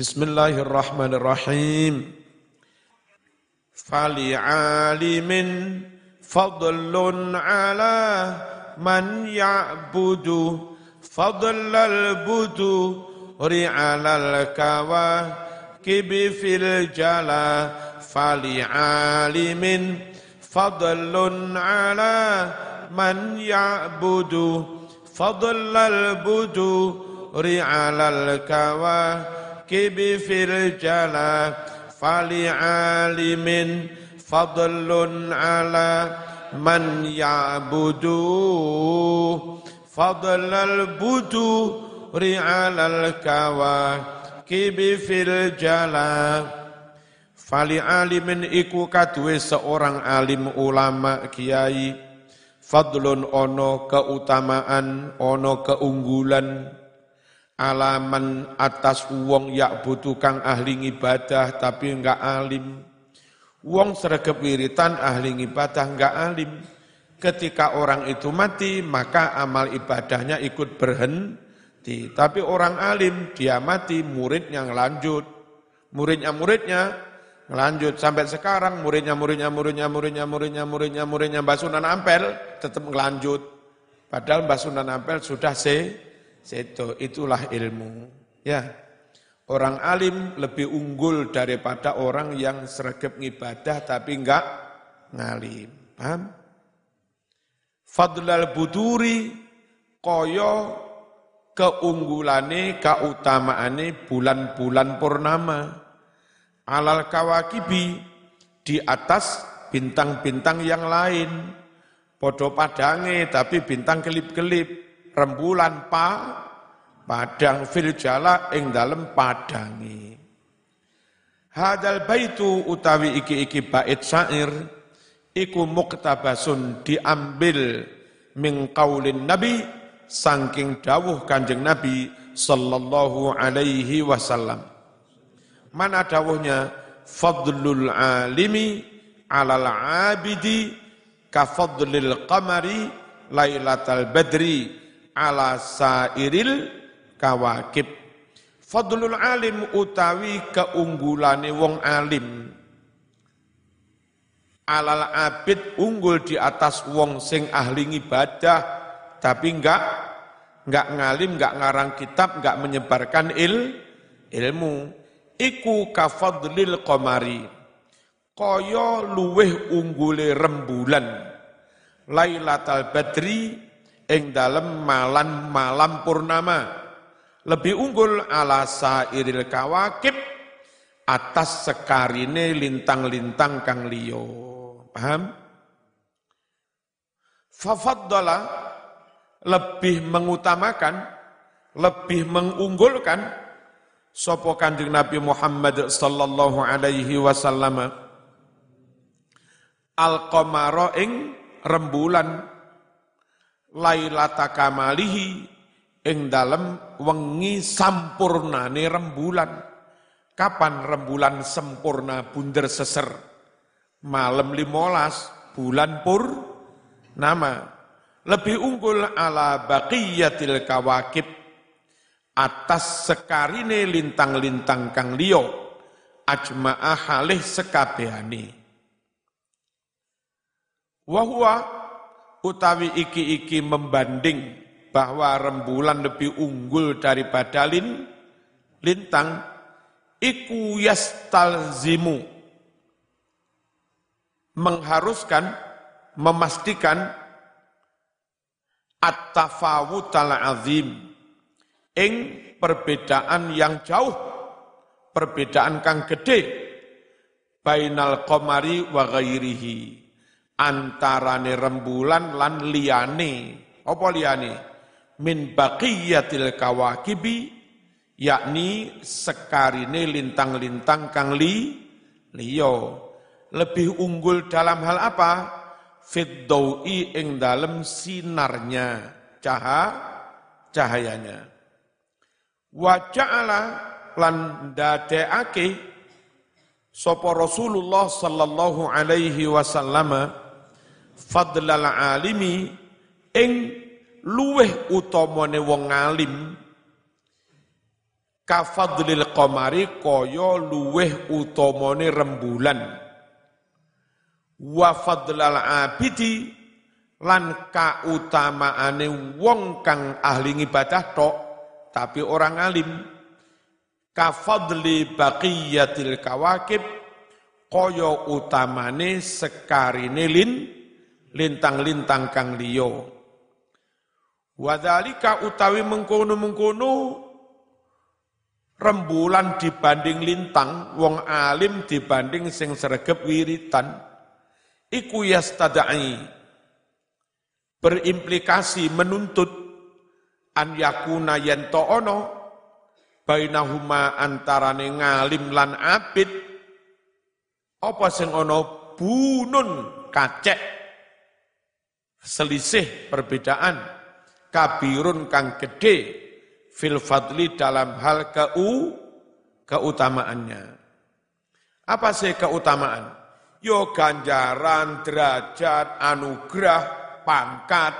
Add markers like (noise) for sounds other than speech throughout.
Bismillahirrahmanirrahim. Fali alimin fadlun ala man ya'budu. Fadlal budu ri'alal kawa kibi jala fali alimin fadlun ala man ya'budu. Fadlal budu ri'alal kawa kibi fil jala. Fali alimin iku kaduwe seorang alim ulama kiai. Fadlun ono keutamaan ono keunggulan alaman atas wong yak butuh kang ahli ibadah tapi enggak alim. Wong sregep wiritan ahli ibadah enggak alim. Ketika orang itu mati, maka amal ibadahnya ikut berhenti. Tapi orang alim, dia mati, muridnya lanjut. Muridnya muridnya lanjut sampai sekarang muridnya muridnya muridnya muridnya muridnya muridnya muridnya Mbak Sunan Ampel tetap lanjut. Padahal Mbak Sunan Ampel sudah se Seto itulah ilmu. Ya. Orang alim lebih unggul daripada orang yang sergap ngibadah tapi enggak ngalim. Paham? Fadlal buduri koyo keunggulane kautamaane bulan-bulan purnama alal kawakibi di atas bintang-bintang yang lain podo padange tapi bintang kelip-kelip rembulan pa padang fil jala ing dalem padangi hadal baitu utawi iki-iki bait syair iku muktabasun diambil min qaulin nabi saking dawuh kanjeng nabi sallallahu alaihi wasallam. Mana dawuhnya? Fadlul alimi alal abidi ka fadlil qamari lailatal badri ala sairil kawakib. Fadlul alim utawi keunggulane wong alim. Alal abid unggul di atas wong sing ahli ibadah tapi enggak enggak ngalim, enggak ngarang kitab, enggak menyebarkan il ilmu. Iku kafadlil qamari. Kaya luweh unggule rembulan. Lailatul Badri ing dalem malam malam purnama. Lebih unggul ala sairil kawakib atas sekarine lintang-lintang kang liyo paham? Fafaddala lebih mengutamakan lebih mengunggulkan sapa kanjeng Nabi Muhammad sallallahu alaihi wasallam al-qamara ing rembulan lailata kamalihi ing dalem wengi sampurnane rembulan. Kapan rembulan sempurna bunder seser? Malam limolas bulan pur nama lebih unggul ala baqiyatil kawakib atas sekarine lintang-lintang kang liyo ajma'ah halih sekabehane. Wahwa utawi iki-iki membanding bahwa rembulan lebih unggul daripada lin, lintang, iku yastalzimu, mengharuskan, memastikan at-tafawutal azim, ing perbedaan yang jauh, perbedaan kang gede, bainal komari wa ghairihi antarane rembulan lan liyane. Apa liyane? Min baqiyatil kawakibi yakni sekarine lintang-lintang kang li liyo lebih unggul dalam hal apa? Fit ing dalam sinarnya caha cahayanya. Wa ja'ala lan dadeake sapa Rasulullah sallallahu alaihi wasallam fadlal alimi ing luweh utamane wong alim. Kafadlil qamari kaya luweh utamane rembulan. Wa fadlal abidi lan kautamaane wong kang ahli ibadah tok tapi orang alim. Kafadli baqiyatil kawakib kaya utamane sekarine lin lintang-lintang kang liya wadzalika utawi mengkono-mengkono rembulan dibanding lintang, wong alim dibanding sing sregep wiritan, iku yastadai. Berimplikasi menuntut an yakuna yento ono bainahuma antarane ngalim lan abid apa sing ono bunun kacek selisih perbedaan kabirun kang gede fil fadli dalam hal keu keutamaannya. Apa sih keutamaan? Yo ganjaran, derajat, anugerah, pangkat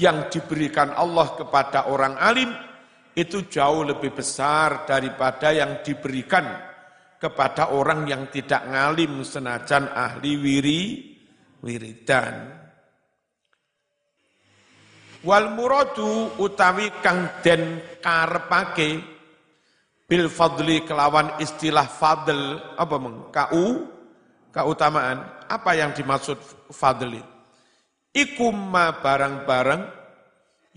yang diberikan Allah kepada orang alim itu jauh lebih besar daripada yang diberikan kepada orang yang tidak ngalim senajan ahli wiri wiridan. Wal muradu utawi kang den karepake bil fadli kelawan istilah fadl apa meng ku keutamaan apa yang dimaksud fadli? Iku ma barang-barang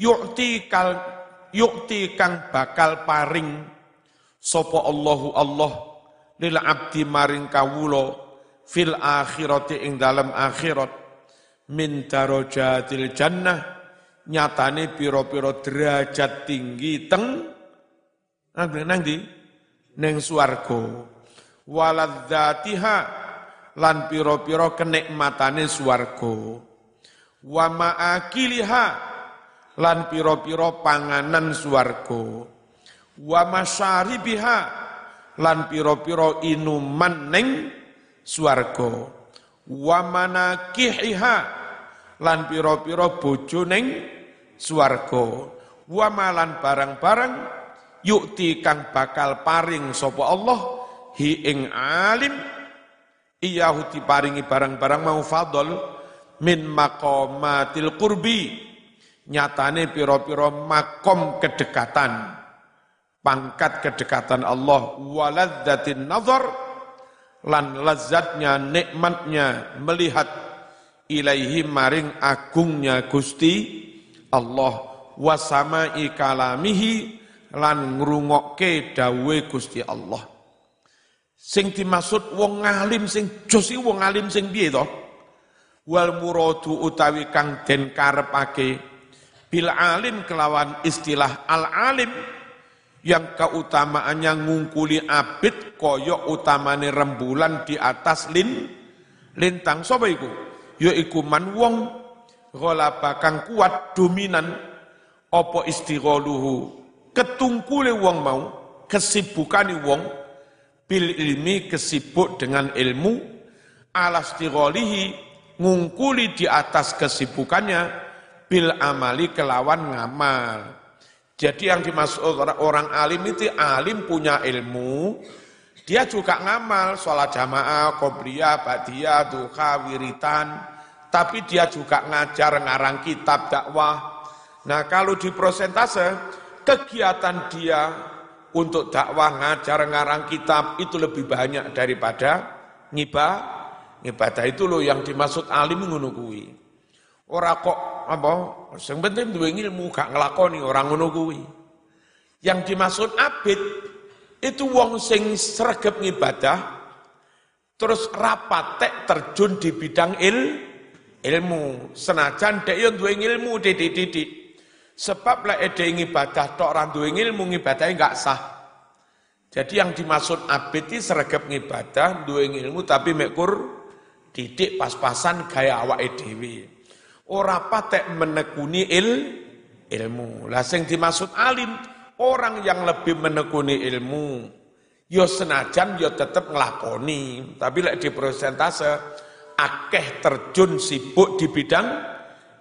yukti kal yukti kang bakal paring sapa Allahu Allah lil abdi maring kawula fil akhirati ing dalam akhirat min darajatil jannah nyatane piro-piro derajat tinggi teng nang di neng swarga. Waladzatiha lan piro-piro kenikmatane swarga. Wa maakiliha lan piro-piro panganan swarga. Wa masyaribiha lan piro-piro inuman neng swarga. Wa manakihiha lan piro-piro bojo neng swarga. Wa malan barang-barang yukti kang bakal paring sapa Allah hi ing alim iyahu diparingi barang-barang mau fadl min maqamatil qurbi nyatane pira-pira makom kedekatan pangkat kedekatan Allah waladzatin nazar lan lazatnya nikmatnya melihat ilaihi maring agungnya Gusti Allah wasamai kalamihi lan ngrungokke dawe Gusti Allah. Sing dimaksud wong ngalim sing jos wong alim sing piye to? Wal muradu utawi kang den karepake bil alim kelawan istilah al alim yang keutamaannya ngungkuli abid koyo utamane rembulan di atas lin lintang sapa iku? Ya man wong ghalaba kang kuat dominan. Apa istighaluhu? Ketungkule wong mau kesibukane wong. Bil ilmi kesibuk dengan ilmu. Ala istighalihi ngungkuli di atas kesibukannya. Bil amali kelawan ngamal. Jadi yang dimaksud orang, orang alim itu alim punya ilmu. Dia juga ngamal sholat jamaah, qobliyah, ba'diyah, duha, wiritan, tapi dia juga ngajar ngarang kitab dakwah. Nah kalau di prosentase kegiatan dia untuk dakwah ngajar ngarang kitab itu lebih banyak daripada ngibah ngibadah itu loh yang dimaksud alim ngono kuwi. Kok apa sing penting duwe ilmu gak nglakoni orang ngono. Yang dimaksud abid itu wong sing sregep ngibadah terus rapatek terjun di bidang il ilmu. Senajan dek yo duwe ilmu titik-titik sebab lah ede ibadah tok ora duwe ilmu ngibadahe enggak sah. Jadi yang dimaksud abid seragam ngibadah duwe ilmu tapi mekur didik pas-pasan gaya awake dhewe. Ora patek menekuni il ilmu. Lah sing dimaksud alim orang yang lebih menekuni ilmu yo senajan yo tetep ngelakoni tapi lek di persentase akeh terjun sibuk di bidang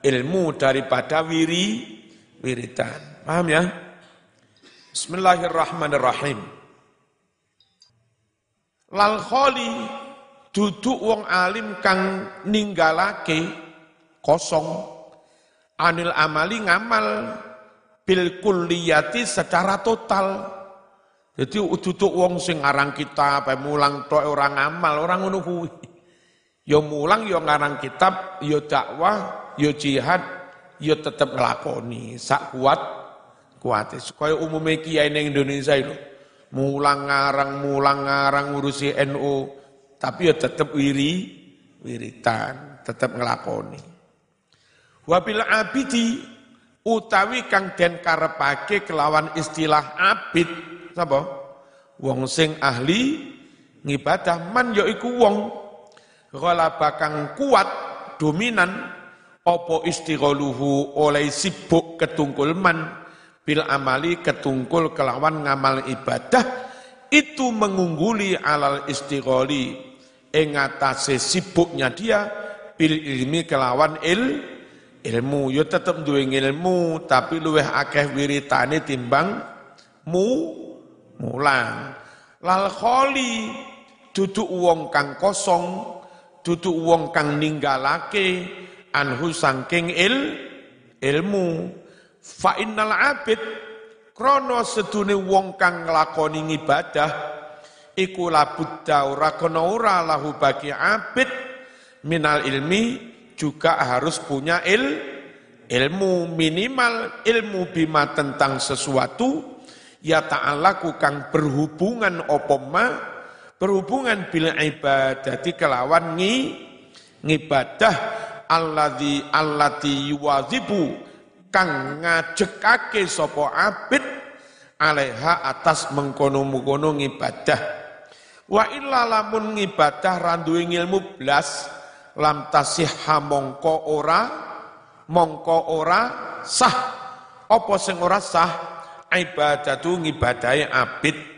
ilmu daripada wiri wiridan. Paham ya? Bismillahirrahmanirrahim. Lal kholi duduk wong alim kang ninggalake kosong anil amali ngamal bil kulliyati secara total. Jadi duduk wong sing ngarang kitab, mulang tok orang ngamal, orang ngono kuwi. Ya mulang ya ngarang kitab, ya dakwah, ya jihad, ya tetep nglakoni. Sak kuat kuat. Kaya umumnya kiai ning Indonesia itu mulang ngarang mulang ngarang ngurusi NU tapi ya tetap wiri wiritan tetap ngelakoni wabil abidi utawi kang den karepake kelawan istilah abid sapa? Wong sing ahli ngibadah man ya iku wong ghalaba kang kuat dominan opo istighaluhu oleh sibuk ketungkul man bil amali ketungkul kelawan ngamal ibadah itu mengungguli alal istigholi ing sibuknya dia bil ilmi kelawan il ilmu. Yo tetep duwe ilmu tapi luweh akeh wiritane timbang mu mulang. Lal kholi duduk wong kang kosong duduk wong kang ninggalake anhu sangking il ilmu. Fa innal abid krono sedune wong kang nglakoni ibadah iku labudda ora kono ora lahu bagi abid. Minal ilmi juga harus punya il ilmu. Minimal ilmu bima tentang sesuatu ya ta'alaku kang berhubungan opoma berhubungan bil ibadati kelawan ngi ngibadah alladzi allati yuwazibu kang ngajekake sapa abid alaiha atas mengkono-mengkono ngibadah. Wa illa lamun ngibadah randuwe ilmu blas lam tasihha mongko ora mongko ora sah. Apa sing ora sah? Ibadatu ngibadahe abid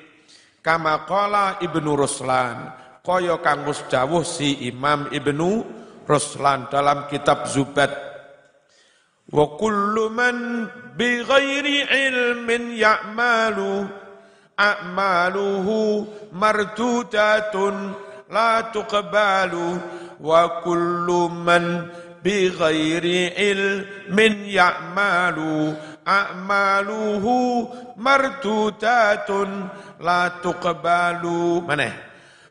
Kama qala Ibnu Ruslan, kaya kang wis dawuh si Imam Ibnu Ruslan dalam kitab Zubat. Wa kullu man bi ghairi ilmin ya'malu a'maluhu mardudatun la tuqbalu wa kullu man bi ghairi ilmin ya'malu a'maluhu mardudatun la tuqbalu mana ya?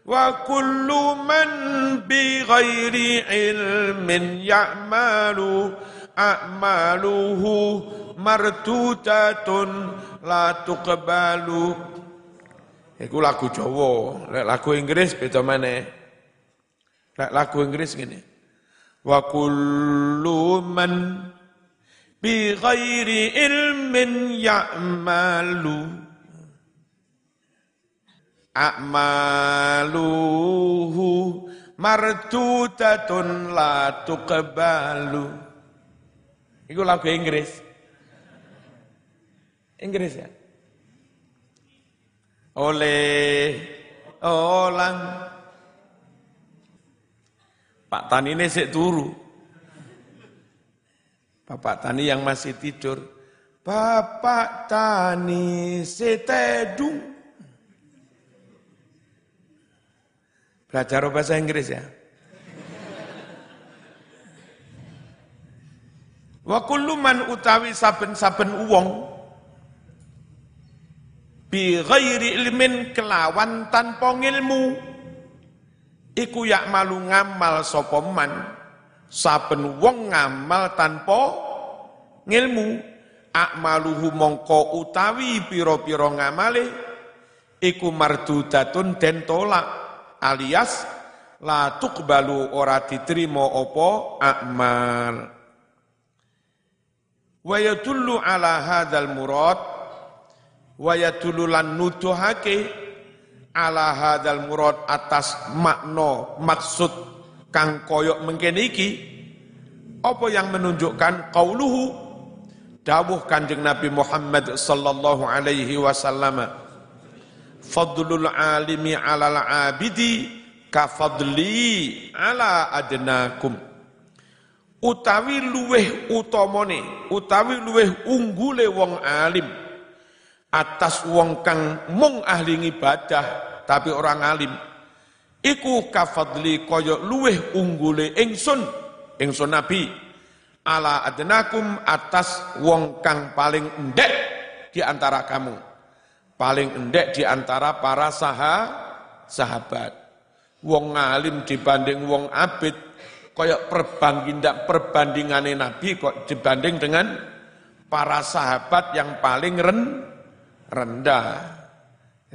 wa kullu man bi ghairi ilmin ya'malu a'maluhu mardudatun la tuqbalu iku lagu Jawa lek lagu Inggris beda mana? lek lagu Inggris ngene wa kullu man bi ghairi ilmin ya'malu a'maluhu martudatun la tuqbalu Iku lagu Inggris. Inggris ya. Oleh Olan. Pak Tani ini sik turu. Bapak Tani yang masih tidur. Bapak Tani setedung. Belajar bahasa Inggris ya. Wa kullu man utawi saben-saben wong bi ghairi ilmin kelawan tanpa ilmu iku yak malu ngamal sapa man saben wong ngamal tanpa ngilmu. Akmaluhu mongko utawi pira-pira ngamale iku mardudatun den tolak alias la tuqbalu ora diterima apa akmal. Wa yadullu ala hadzal murad wa yadullu lan nuduhake ala hadzal murad atas makna maksud kang koyok mengkene iki apa yang menunjukkan qauluhu? Dawuh Kanjeng Nabi Muhammad sallallahu alaihi wasallam fadlul alimi alal abidi ka fadli ala adnakum. Utawi luweh utamane utawi luweh unggule wong alim atas wong kang mung ahli ibadah tapi orang alim iku kafadli kaya luweh unggule ingsun ingsun nabi. Ala adnakum atas wong kang paling endek di antara kamu. Paling endek di antara para saha, sahabat. Wong alim dibanding wong abid kaya perbanding perbandingane nabi kok dibanding dengan para sahabat yang paling ren, rendah.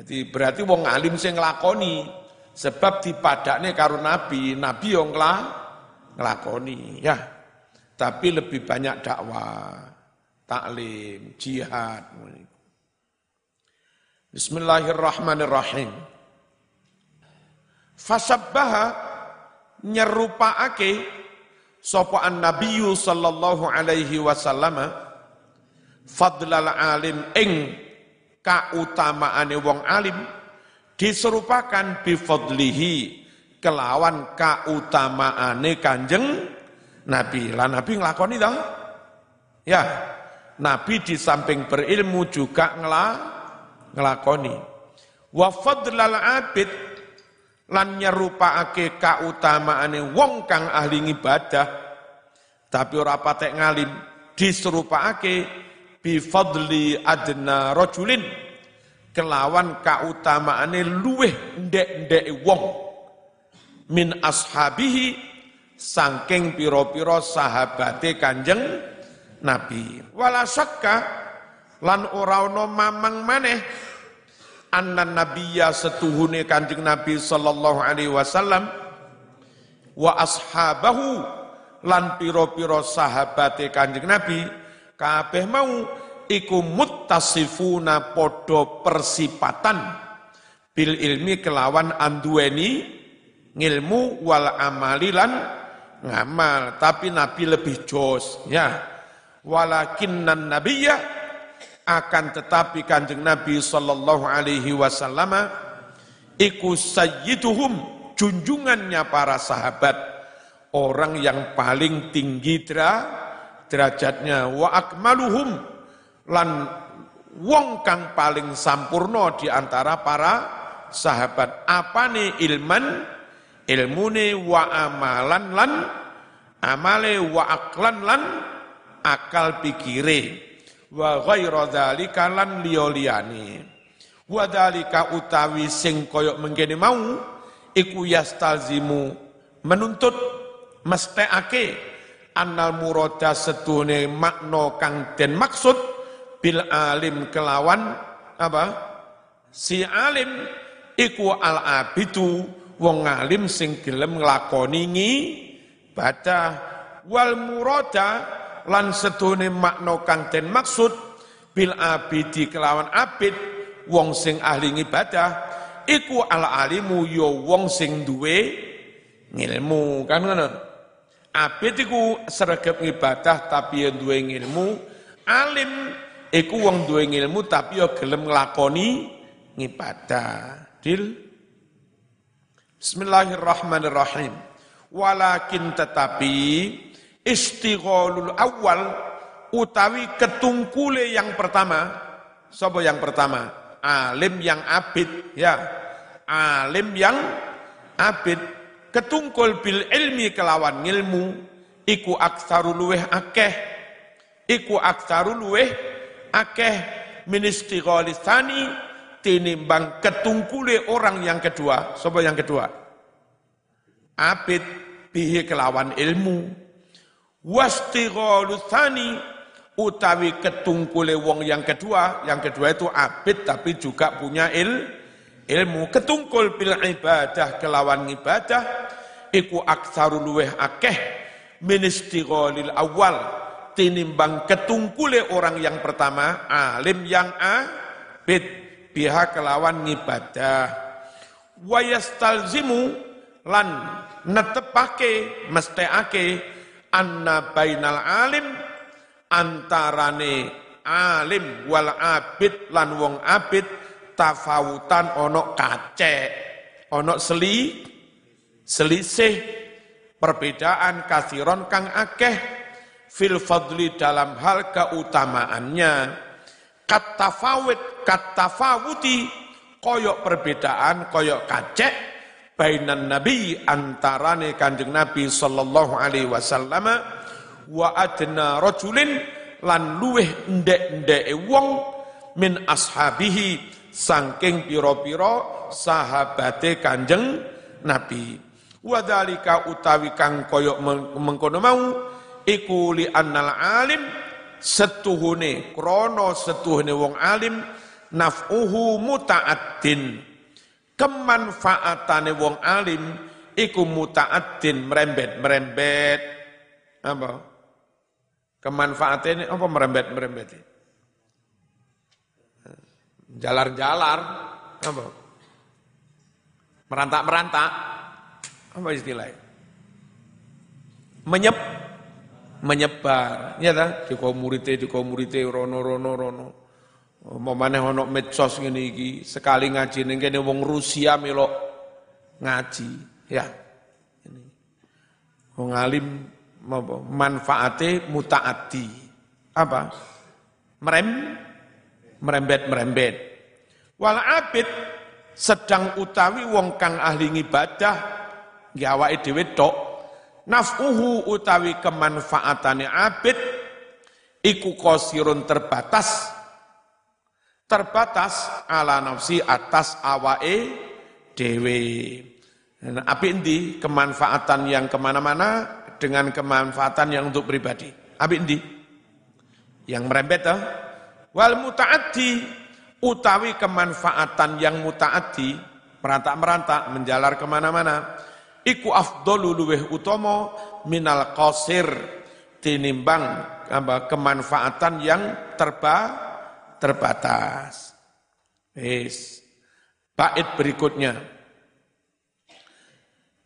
Jadi berarti wong alim sing nglakoni Sebab dipadakne karo Nabi, Nabi yang ngelakoni. Ya, tapi lebih banyak dakwah, taklim, jihad. Bismillahirrahmanirrahim. Fasabbaha nyerupaake sapa an-nabiyyu sallallahu alaihi wasallam fadlal alim ing kautamaane wong alim diserupakan bifadlihi kelawan kautamaane kanjeng Nabi. Lah Nabi ngelakoni dong? Ya, Nabi di samping berilmu juga ngela, ngelakoni. Wa fadlal abid lan nyerupaake kautamaane wong kang ahli ibadah tapi ora patek ngalim diserupake bi fadli adna rajulin kelawan kautamaane luweh ndek-ndek wong min ashabihi sangking piro-piro sahabate Kanjeng Nabi. Wala syakka lan ora ana mamang maneh anna nabiyya setuhune Kanjeng Nabi sallallahu alaihi wasallam wa ashabahu lan piro-piro sahabate Kanjeng Nabi kabeh mau iku muttasifuna podo persipatan. Bil ilmi kelawan andueni ngilmu wal amalilan ngamal. Tapi nabi lebih jos ya. Walakinnan nabiyya akan tetapi kanjeng nabi sallallahu alaihi wasallam iku sayyiduhum junjungannya para sahabat. Orang yang paling tinggi derajatnya wa akmaluhum lan wong kang paling sampurno di antara para sahabat. Apa nih ilman? Ilmune wa amalan lan amale wa aklan lan akal pikire wa ghaira dzalika lan liyoliyane. Wa dzalika utawi sing koyok mengkene mau iku yastalzimu menuntut mestekake annal murada setune makna kang den maksud bil alim kelawan apa? Si alim iku al abidu wong alim sing gelem nglakoni baca. Wal murada lan sedune makna kang den maksud bil abidi kelawan abid wong sing ahli ibadah iku al alimu yo wong sing duwe ngilmu. Kan ngono? Abid iku sregep ibadah tapi yo duwe ngilmu. Alim iku wong duwe ilmu tapi yo gelem nglakoni ngibadah. Dil Bismillahirrahmanirrahim. Walakin tetapi istighalul awal utawi ketungkule yang pertama. Sopo yang pertama? Alim yang abid, ya. Alim yang abid ketungkul bil ilmi kelawan ilmu iku aksaru luweh akeh iku aksaru luweh akeh ministiqalisani tinimbang ketungkule orang yang kedua. Sopo yang kedua? Abid bihi kelawan ilmu. Wastighalusani utawi ketungkule wong yang kedua. Yang kedua itu abid tapi juga punya il, ilmu. Ketungkul bil ibadah kelawan ibadah. Iku aksaru luweh akeh ministighalil awal tinimbang ketungkule orang yang pertama, alim yang abid, pihak kelawan ngibadah. Wayastalzimu lan netepake, mesteake, anna bainal alim, antarane alim wal abid lan wong abid, tafawutan ono kace, ono seli, selisih, perbedaan kasiron kang akeh, fil fadli dalam hal keutamaannya. Katafawit katafawuti koyok perbedaan koyok kacek bainan nabi antarane kanjeng nabi sallallahu alaihi wasallam wa adna rajulin lan luweh ndek-ndeke wong min ashabihi sangking piro-piro sahabate kanjeng nabi. Wadalika utawi kang koyok mengkono mau iku li annal alim setuhune krono setuhune wong alim naf'uhu muta'addin. Kemanfaatane wong alim iku muta'addin merembet-merembet. Apa? Kemanfaatannya apa merembet-merembet? Jalar-jalar. Apa? Merantak-merantak. Apa istilahnya? Menyep, menyebar. Ya ta? Di komurite, di komurite, rono, rono, rono. Mau mana ono medsos ngene iki, sekali ngaji ning kene wong Rusia melok ngaji, ya. Ini. Wong alim manfaate mutaati. Apa? Merem merembet merembet. Wal abid sedang utawi wong kang ahli ibadah nggih awake dhewe naf'uhu utawi kemanfaatane abid iku kosirun terbatas terbatas ala nafsi atas awake dewe. Nah, api endi kemanfaatan yang ke mana-mana dengan kemanfaatan yang untuk pribadi. Api endi? Yang merembet toh? Wal mutaati utawi kemanfaatan yang mutaati merantak-merantak menjalar ke mana-mana iku afdalu luweh utama minal qasir tinimbang apa, kemanfaatan yang terba terbatas. Wis. Bait berikutnya.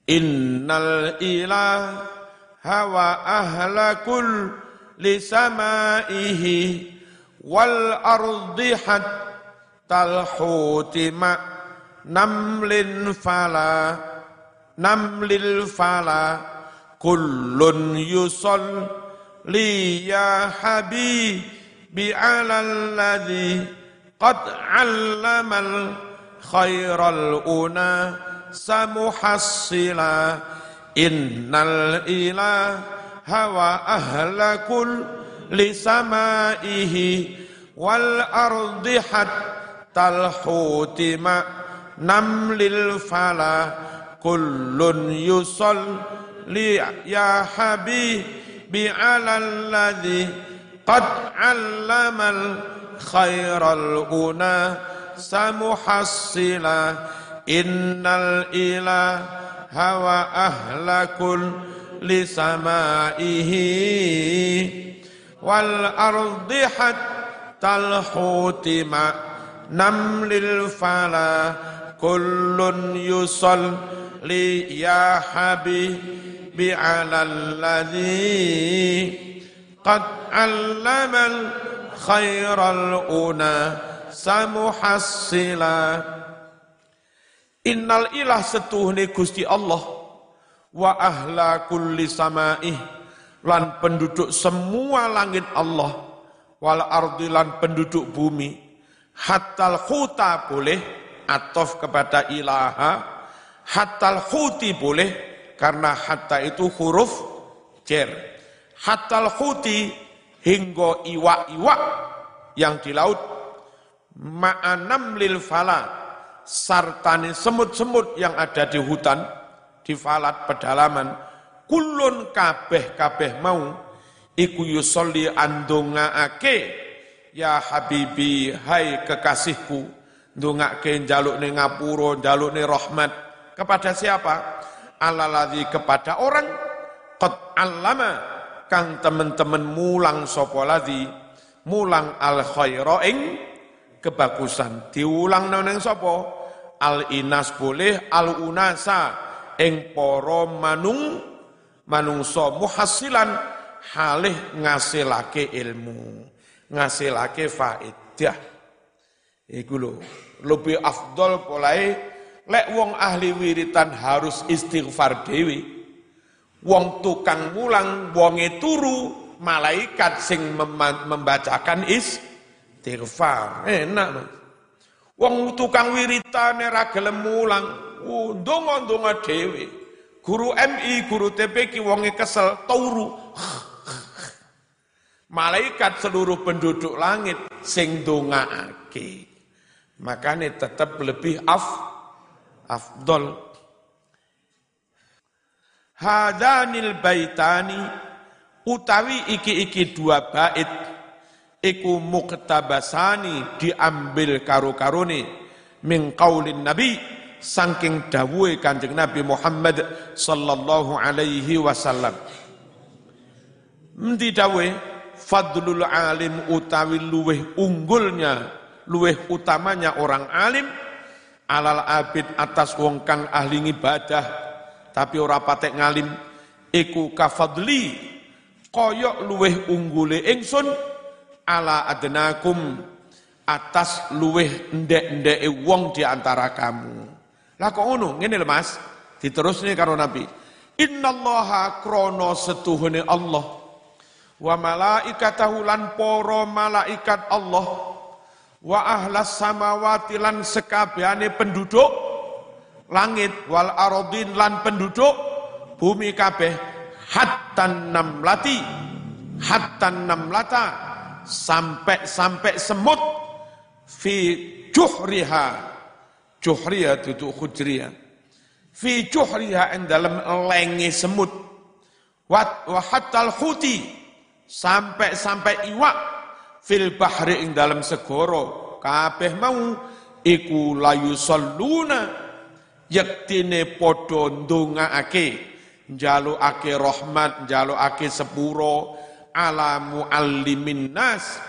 Innal ilaha wa ahlakul lisamaihi wal ardi hatta huti ma namlin fala namlil fala kullun yusalli ya habibi ala alladhi qad allamal khairal una samuhassila innal ilaha wa ahla kulli samaihi wal ardi hatta al hutima namlil fala kullun yusalli ya habibi ala alladhi qad allamal khairal una samuhassila innal ilaha wa ahlakul lisamaihi wal ardi hatta al hutima namlil yusalli ya habibi ala alladhi qad allamal khairal una samuhassila Innal ilah setuhne Gusti Allah wa ahla kulli samaih lan penduduk semua langit Allah wal ardi lan penduduk bumi hatal khuta boleh atof kepada ilaha hatal huti boleh karena hatta itu huruf jer. Hatal huti hingga iwa-iwa yang di laut. Ma'anam lil fala sartani semut-semut yang ada di hutan di falat pedalaman. Kulun kabeh-kabeh mau iku yusolli andongaake ya habibi hai kekasihku ndongake njalukne ngapura, njalukne rahmat kepada siapa? Alaladzi kepada orang. Qad allama kang teman-teman mulang sapa ladzi? Mulang al khaira ing kebagusan. Diulang nang sapa? Al inas boleh al unasa ing para manung manungsa muhasilan halih ngasilake ilmu ngasilake faedah. Iku lho lebih afdol polai lek wong ahli wiritan harus istighfar dewi wong tukang mulang wonge turu malaikat sing membacakan is istighfar. Enak. Wong tukang wiritane ra gelem mulang, ndonga-ndonga dhewe. Guru MI, guru TPQ wonge kesel turu. (laughs) Malaikat seluruh penduduk langit sing dongaake. Makanya tetap lebih af afdol. Hadanil baitani utawi iki-iki dua bait iku muktabasani diambil karo-karone min qaulin nabi saking dawuhe Kanjeng Nabi Muhammad sallallahu alaihi wasallam. Endi dawuhe fadlul alim utawi luweh unggulnya luweh utamanya orang alim alal abid atas wong kang ahli ibadah tapi ora patek ngalim iku kafadli koyok luweh unggule ingsun ala adnakum atas luweh ndek-ndeke wong di antara kamu. Lah kok ngono? Ngene lho Mas. Karo Nabi. Innallaha krana setuhune Allah wa malaikatahu lan para malaikat Allah wa ahlas samawati lan sekabehane penduduk langit wal aradin lan penduduk bumi kabeh hatta namlati hatta namlata sampai-sampai semut fi juhriha juhriha itu khujriha fi juhriha yang dalam lengi semut wa hatal huti sampai-sampai iwak fil bahri ing dalam segoro kabeh mau iku layu salluna yaktine padha ndongaake njalukake rahmat njalukake sepuro ala muallimin nas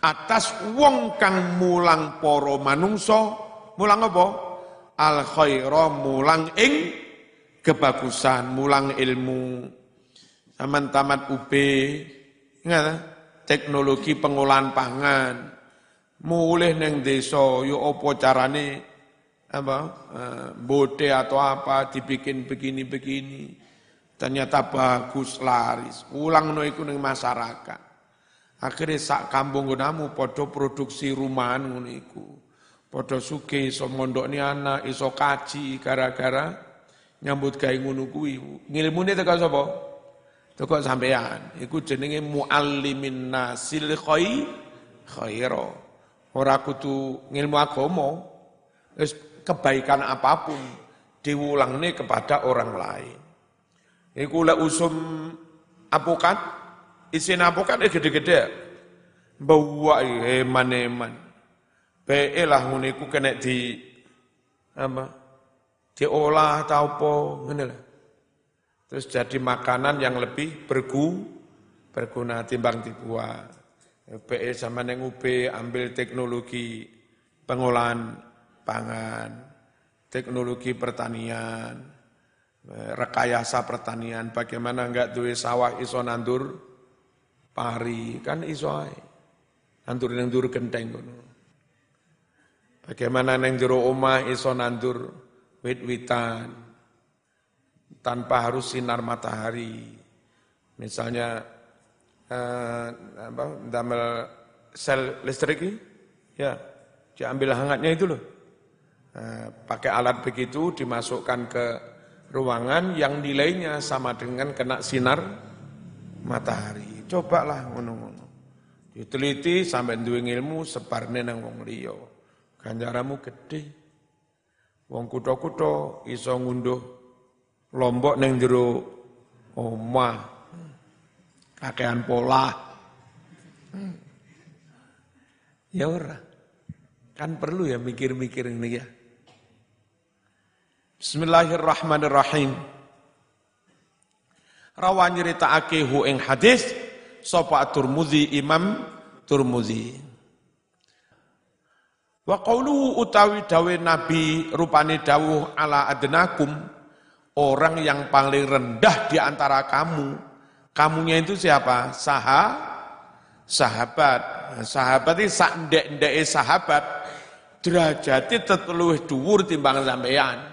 atas wong kang mulang para manungsa. Mulang apa? Al khaira mulang ing kebagusan mulang ilmu. Zaman tamat UB ingat teknologi pengolahan pangan mulih neng desa yo opo carane apa eh, bote atau apa dibikin begini-begini Ternyata bagus, laris. Ulang no iku ning masyarakat. Akhirnya sak kampung namu podo produksi rumahan ngono iku. Podo suke iso mondokne anak, iso kaji gara-gara nyambut gawe ngono kuwi. Ngilmune teko sapa? Teko sampean. Iku jenenge muallimin nasil khair khaira. Ora kudu ngilmu agama. Wis kebaikan apa pun diulangne kepada orang lain. Iku lek usum apukat, isin eh gede-gede. Bawa eman-eman. Be lah ngene iku kena di apa? Diolah atau apa ngene lah. Terus jadi makanan yang lebih bergu, berguna timbang dibuat. PE sama neng UB ambil teknologi pengolahan pangan, teknologi pertanian, rekayasa pertanian, bagaimana enggak duwe sawah iso nandur pari, kan iso ae. Nandur nandur genteng ngono. Bagaimana neng jero omah iso nandur wit-witan tanpa harus sinar matahari. Misalnya eh, apa, damel sel listrik ya diambil hangatnya itu loh. Eh, pakai alat begitu dimasukkan ke ruangan yang nilainya sama dengan kena sinar matahari. Cobalah ngono-ngono. Diteliti sampai duwe ilmu separne nang wong liya. Ganjaramu gede. Wong kutha-kutha iso ngunduh lombok neng jero omah. Kakean pola. Ya ora. Kan perlu ya mikir-mikir ini ya. Bismillahirrahmanirrahim. Rawan nyeritakake hu ing hadis sapa Turmuzi Imam Turmuzi. Wa qawluhu utawi dawe Nabi rupane dawuh ala adnakum orang yang paling rendah di antara kamu. Kamunya itu siapa? Saha sahabat. Sahabat itu sak ndek-ndeke sahabat derajate tetep luwih dhuwur timbang sampeyan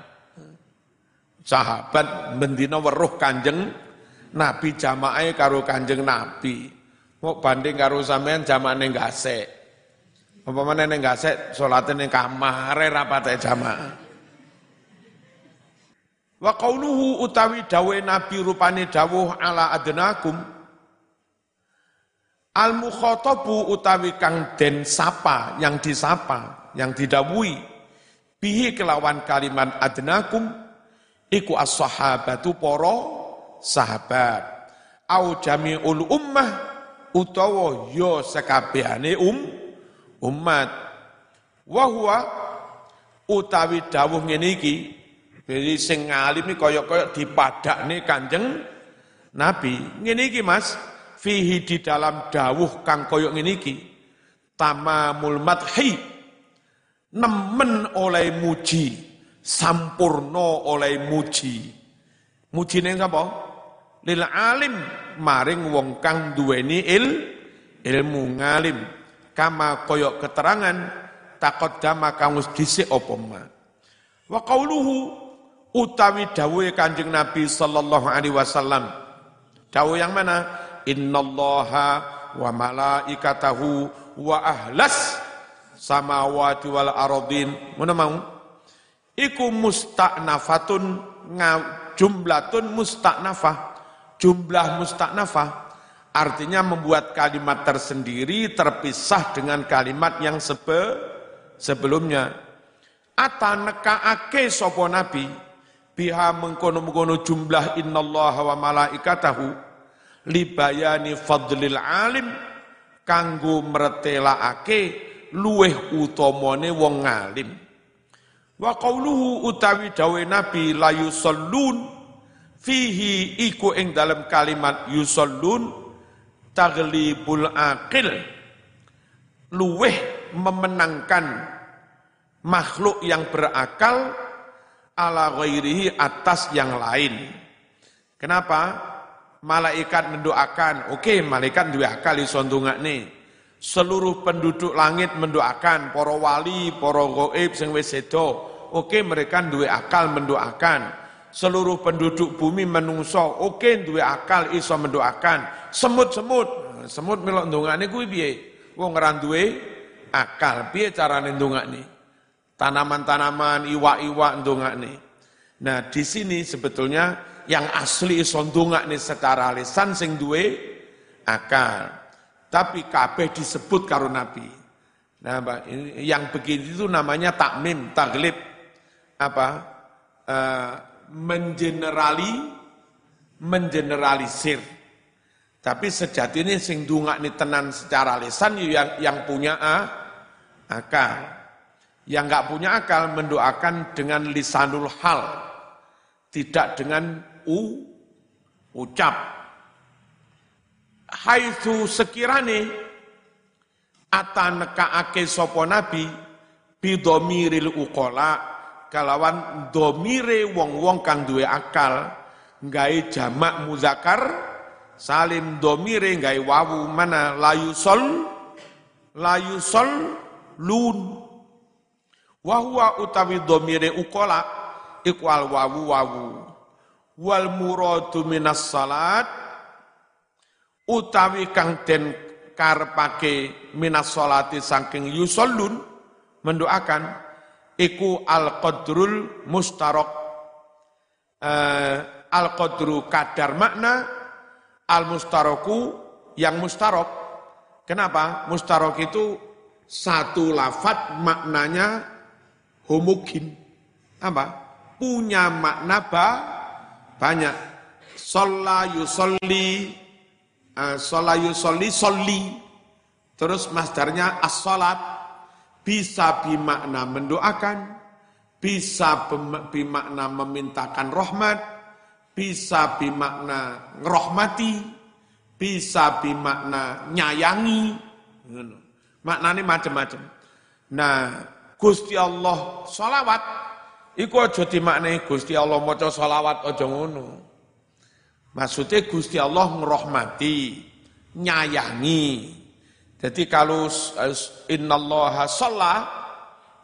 sahabat mendina weruh kanjeng Nabi jamaah karo kanjeng Nabi. Mau banding karo sampean jamaane gasek. Apa mana ning gasek salate ning kamar rapate jamaah. Wa qauluhu utawi dawe Nabi rupane dawuh ala adnakum Al mukhatabu utawi kang den sapa, yang disapa, yang didawui bihi kelawan kalimat adnakum iku as-sahabatu para sahabat. Au jami'ul ummah utawa yo ya sekabehane um umat. Wa huwa utawi dawuh ngene iki jadi sing ngalim iki kaya-kaya dipadakne Kanjeng Nabi. Ngene iki Mas, fihi di dalam dawuh kang kaya ngene iki. Tamamul madhi. Nemen oleh muji. Sampurno oleh muji. Muji ning sapa? Lil alim. Maring wong kang duweni il ilmu ngalim. Kama koyok keterangan takot dama kang wis dhisik apa wa utawi dawuhe Kanjeng Nabi sallallahu alaihi wasallam. Dawuh yang mana? Innallaha wa malaikatahu wa ahlas samawati wal aradin mana mau? Iku musta'nafatun jumlatun musta'nafah jumlah musta'nafah Artinya membuat kalimat tersendiri terpisah dengan kalimat yang sebe, sebelumnya. Ata nekaake sopo nabi biha mengkono-mengkono jumlah innallaha wa malaikatahu libayani fadlil alim kanggo mretelaake luweh utamane wong ngalim. Wa qauluhu utawi dawe nabi la yusallun fihi iku ing dalam kalimat yusallun taglibul akil luweh memenangkan makhluk yang berakal ala ghairihi atas yang lain. Kenapa? Malaikat mendoakan, oke okay, malaikat dua akal iso nih. Seluruh penduduk langit mendoakan, para wali, para goib sing Oke okay, mereka dua akal mendoakan. Seluruh penduduk bumi menungso. Oke okay, duwe akal iso mendoakan. Semut-semut. Semut melok ndongane kuwi piye? Wong ora duwe akal. Piye carane ndongane tanaman-tanaman iwak-iwak ndongane nah di sini sebetulnya yang asli iso ndongane secara lisan sing duwe akal. Tapi kabeh disebut karo nabi. Nah yang begini itu namanya takmim taglib. Apa? Uh, mengenerali mengeneralisir. Tapi sejatinya sing ini tenan secara lisan yang yang punya a, akal. Yang nggak punya akal mendoakan dengan lisanul hal, tidak dengan u ucap. Haitsu sekirane atanekaake sapa nabi bidomiril uqala kalawan domire wong-wong kang duwe akal gawe jamak muzakar salim domire gawe wawu mana layu sol layu sol lun wahwa utawi domire ukola ikwal wawu wawu. Wal muradu minas salat utawi kang den karepake minas salati saking yusallun mendoakan iku al-qadrul mustarok. Uh, al-qadru kadar makna al-mustaroku yang mustarok. Kenapa? mustarok itu satu lafat maknanya homogen apa? punya makna ba, banyak sholla yusolli uh, sholla yusolli solli terus masdarnya as-sholat bisa bimakna mendoakan, bisa bimakna memintakan rahmat, bisa bimakna ngerohmati, bisa bimakna nyayangi. Maknanya macam-macam. Nah, Gusti Allah salawat, iku aja dimaknai Gusti Allah maca salawat aja ngono. Maksudnya Gusti Allah ngerohmati, nyayangi, jadi kalau innallaha sholat,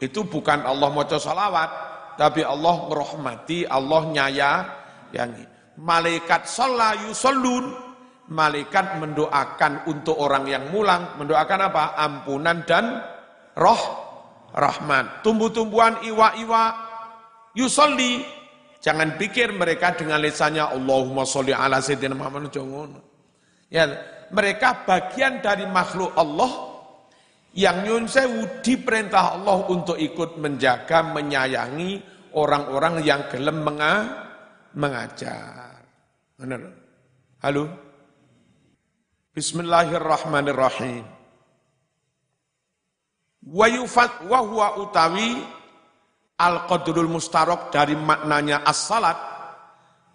itu bukan Allah maca salawat, tapi Allah merahmati, Allah nyaya yang malaikat sholat yusallun, malaikat mendoakan untuk orang yang mulang, mendoakan apa? Ampunan dan roh rahmat. Tumbuh-tumbuhan iwa-iwa yusolli. Jangan pikir mereka dengan lisannya Allahumma sholli ala sayyidina Muhammad jangan. Ya, mereka bagian dari makhluk Allah yang nyun sewu diperintah Allah untuk ikut menjaga, menyayangi orang-orang yang gelem mengajar. Benar. Halo? Bismillahirrahmanirrahim. Wa yufat wa huwa utawi al-qadrul mustarok dari maknanya as-salat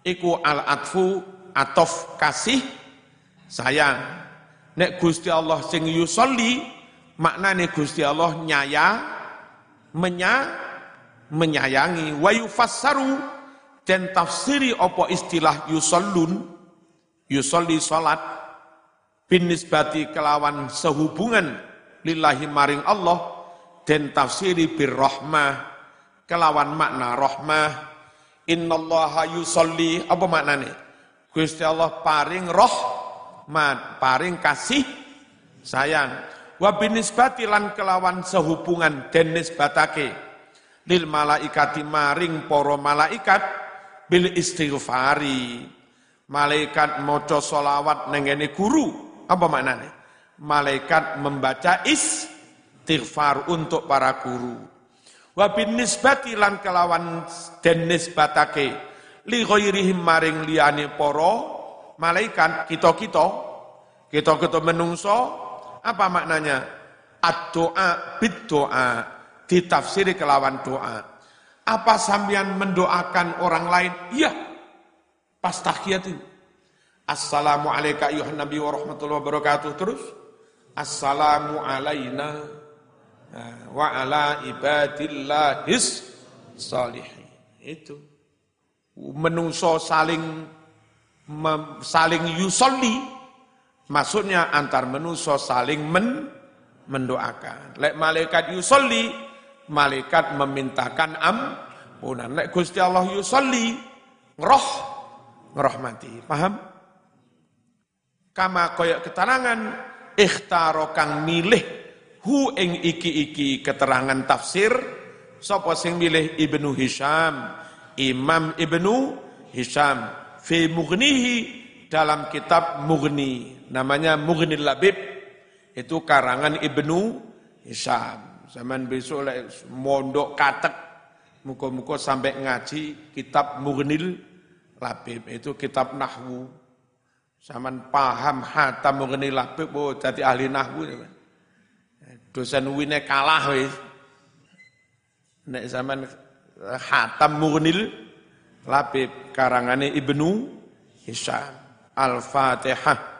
iku al-atfu atof kasih sayang. Nek Gusti Allah sing yusolli maknane Gusti Allah nyaya menya menyayangi wa yufassaru dan tafsiri opo istilah yusallun yusolli salat bin nisbati kelawan sehubungan lillahi maring Allah dan tafsiri bir rahmah kelawan makna rahmah innallaha yusolli apa maknanya? Gusti Allah paring rahmat paring kasih sayang. Wa binisbati lan kelawan sehubungan dan nisbatake. Lil malaikati maring poro malaikat bil istighfari. Malaikat maca solawat nengene guru apa maknanya malaikat membaca istighfar untuk para guru. Wa bin nisbati lan kelawan den nisbatake li ghairihim maring liyane para malaikat kita-kita kita-kita menungso apa maknanya? Ad-doa bid-doa ditafsiri kelawan doa. Apa sambian mendoakan orang lain? Iya. Pas tahiyat ini. Assalamualaikum ayuhan nabi wa rahmatullahi wabarakatuh. Terus Assalamu alaina wa ala ibadillahis salihin. Itu. Menungso saling saling yusolli, maksudnya antar menungso saling men, mendoakan. Lek malaikat yusolli, malaikat memintakan ampunan. Lek Gusti Allah yusolli, ngeroh, ngerahmati. Paham? Kama koyak keterangan ikhtaro milih hu ing iki-iki keterangan tafsir sapa sing milih Ibnu Hisham? Imam Ibnu Hisham fi mughnihi dalam kitab Mughni namanya Mughnil Labib. Itu karangan Ibnu Hisham. Zaman besok lek mondok katek muka-muka sampai ngaji kitab Mughnil Labib. Itu kitab nahwu Saman paham hatam mengenai labib, oh jadi ahli nahwu. Dosen wine kalah wis. Nek zaman hatam mughnil labib karangane Ibnu Hisham. Al-Fatihah.